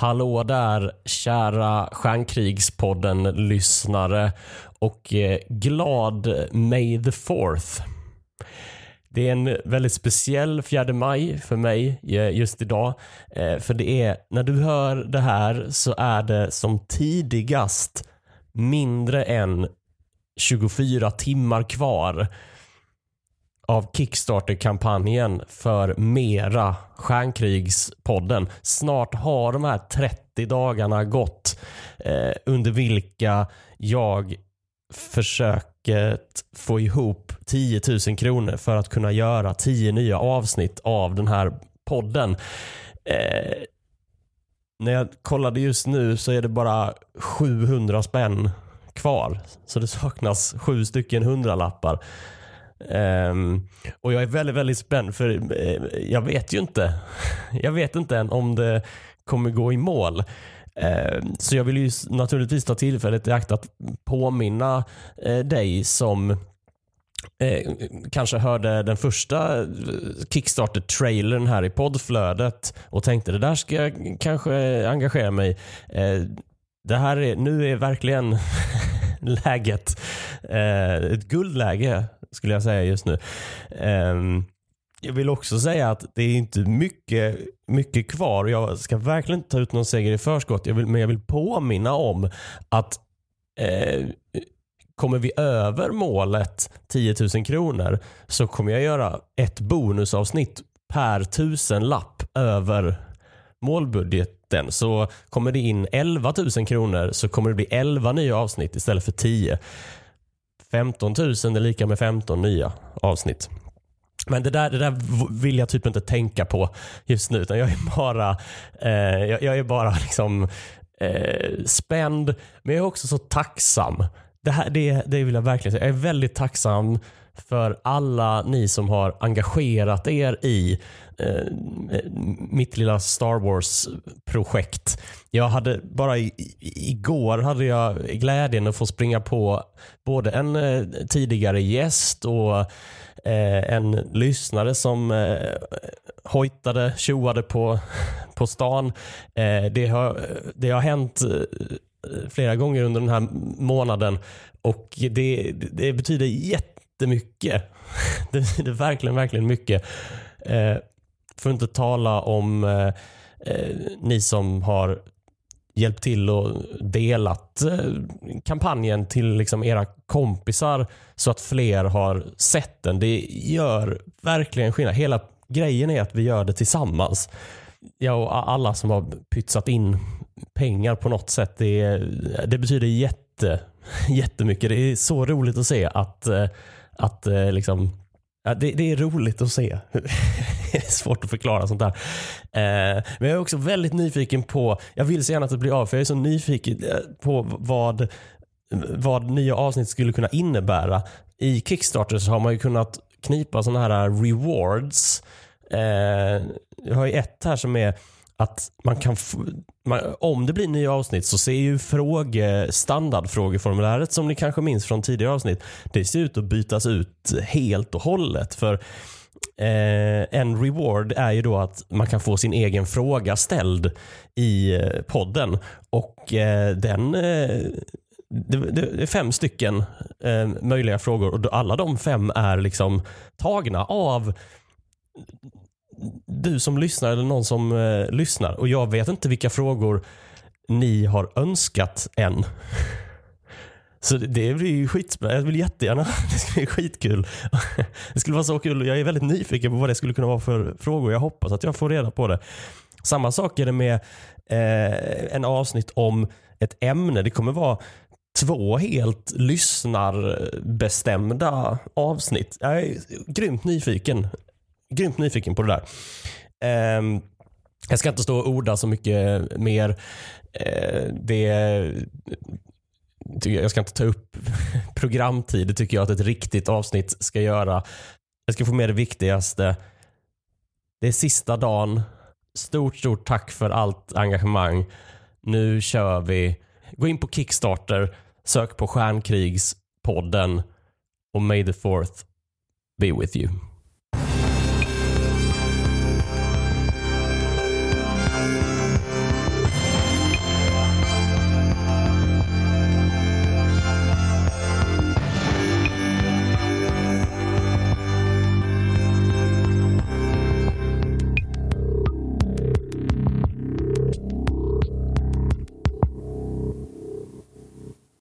Hallå där kära Stjärnkrigspodden-lyssnare och eh, glad May the fourth. Det är en väldigt speciell 4 maj för mig eh, just idag. Eh, för det är, när du hör det här så är det som tidigast mindre än 24 timmar kvar av Kickstarter-kampanjen för Mera Stjärnkrigspodden. Snart har de här 30 dagarna gått eh, under vilka jag försöker få ihop 10 000 kronor för att kunna göra 10 nya avsnitt av den här podden. Eh, när jag kollade just nu så är det bara 700 spänn kvar. Så det saknas sju stycken hundralappar. Um, och jag är väldigt, väldigt spänd för uh, jag vet ju inte. Jag vet inte än om det kommer gå i mål. Uh, så jag vill ju naturligtvis ta tillfället i akt att påminna uh, dig som eh, kanske hörde den första eh, Kickstarter-trailern här i poddflödet och tänkte det där ska jag kanske engagera mig det här är, nu är verkligen läget ett guldläge skulle jag säga just nu. Um, jag vill också säga att det är inte mycket, mycket kvar. Jag ska verkligen inte ta ut någon seger i förskott. Jag vill, men jag vill påminna om att eh, kommer vi över målet 10 000 kronor så kommer jag göra ett bonusavsnitt per tusen lapp över målbudgeten. Så kommer det in 11 000 kronor så kommer det bli 11 nya avsnitt istället för 10. 15 000 är lika med 15 nya avsnitt. Men det där, det där vill jag typ inte tänka på just nu. Utan jag är bara, eh, jag, jag, är bara liksom, eh, spänd, men jag är också så tacksam. Det, här, det, det vill jag verkligen säga. Jag är väldigt tacksam för alla ni som har engagerat er i eh, mitt lilla Star Wars-projekt. Jag hade bara i, igår hade jag glädjen att få springa på både en eh, tidigare gäst och eh, en lyssnare som eh, hojtade, tjoade på, på stan. Eh, det, har, det har hänt eh, flera gånger under den här månaden och det, det betyder jättemycket. Det betyder verkligen, verkligen mycket. Eh, för att inte tala om eh, eh, ni som har hjälpt till och delat eh, kampanjen till liksom era kompisar så att fler har sett den. Det gör verkligen skillnad. Hela grejen är att vi gör det tillsammans. Jag och alla som har pytsat in pengar på något sätt. Det, det betyder jätte, jättemycket. Det är så roligt att se att, eh, att eh, liksom Ja, det, det, är roligt att se. det är svårt att förklara sånt där. Eh, men jag är också väldigt nyfiken på, jag vill så gärna att det blir av, för jag är så nyfiken eh, på vad, vad nya avsnitt skulle kunna innebära. I Kickstarter så har man ju kunnat knipa sådana här rewards. Eh, jag har ju ett här som är att man kan man, om det blir nya avsnitt så ser ju fråge, standardfrågeformuläret som ni kanske minns från tidigare avsnitt, det ser ut att bytas ut helt och hållet. För eh, en reward är ju då att man kan få sin egen fråga ställd i eh, podden och eh, den eh, det, det, är fem stycken eh, möjliga frågor och alla de fem är liksom tagna av du som lyssnar eller någon som eh, lyssnar och jag vet inte vilka frågor ni har önskat än. Så det blir ju skitspännande. Jag vill jättegärna, det skulle bli skitkul. Det skulle vara så kul. Jag är väldigt nyfiken på vad det skulle kunna vara för frågor. Jag hoppas att jag får reda på det. Samma sak är det med eh, en avsnitt om ett ämne. Det kommer vara två helt lyssnarbestämda avsnitt. Jag är grymt nyfiken grymt nyfiken på det där. Um, jag ska inte stå och orda så mycket mer. Uh, det, jag ska inte ta upp programtid. Det tycker jag att ett riktigt avsnitt ska göra. Jag ska få med det viktigaste. Det är sista dagen. Stort, stort tack för allt engagemang. Nu kör vi. Gå in på Kickstarter, sök på Stjärnkrigspodden och May the fourth be with you.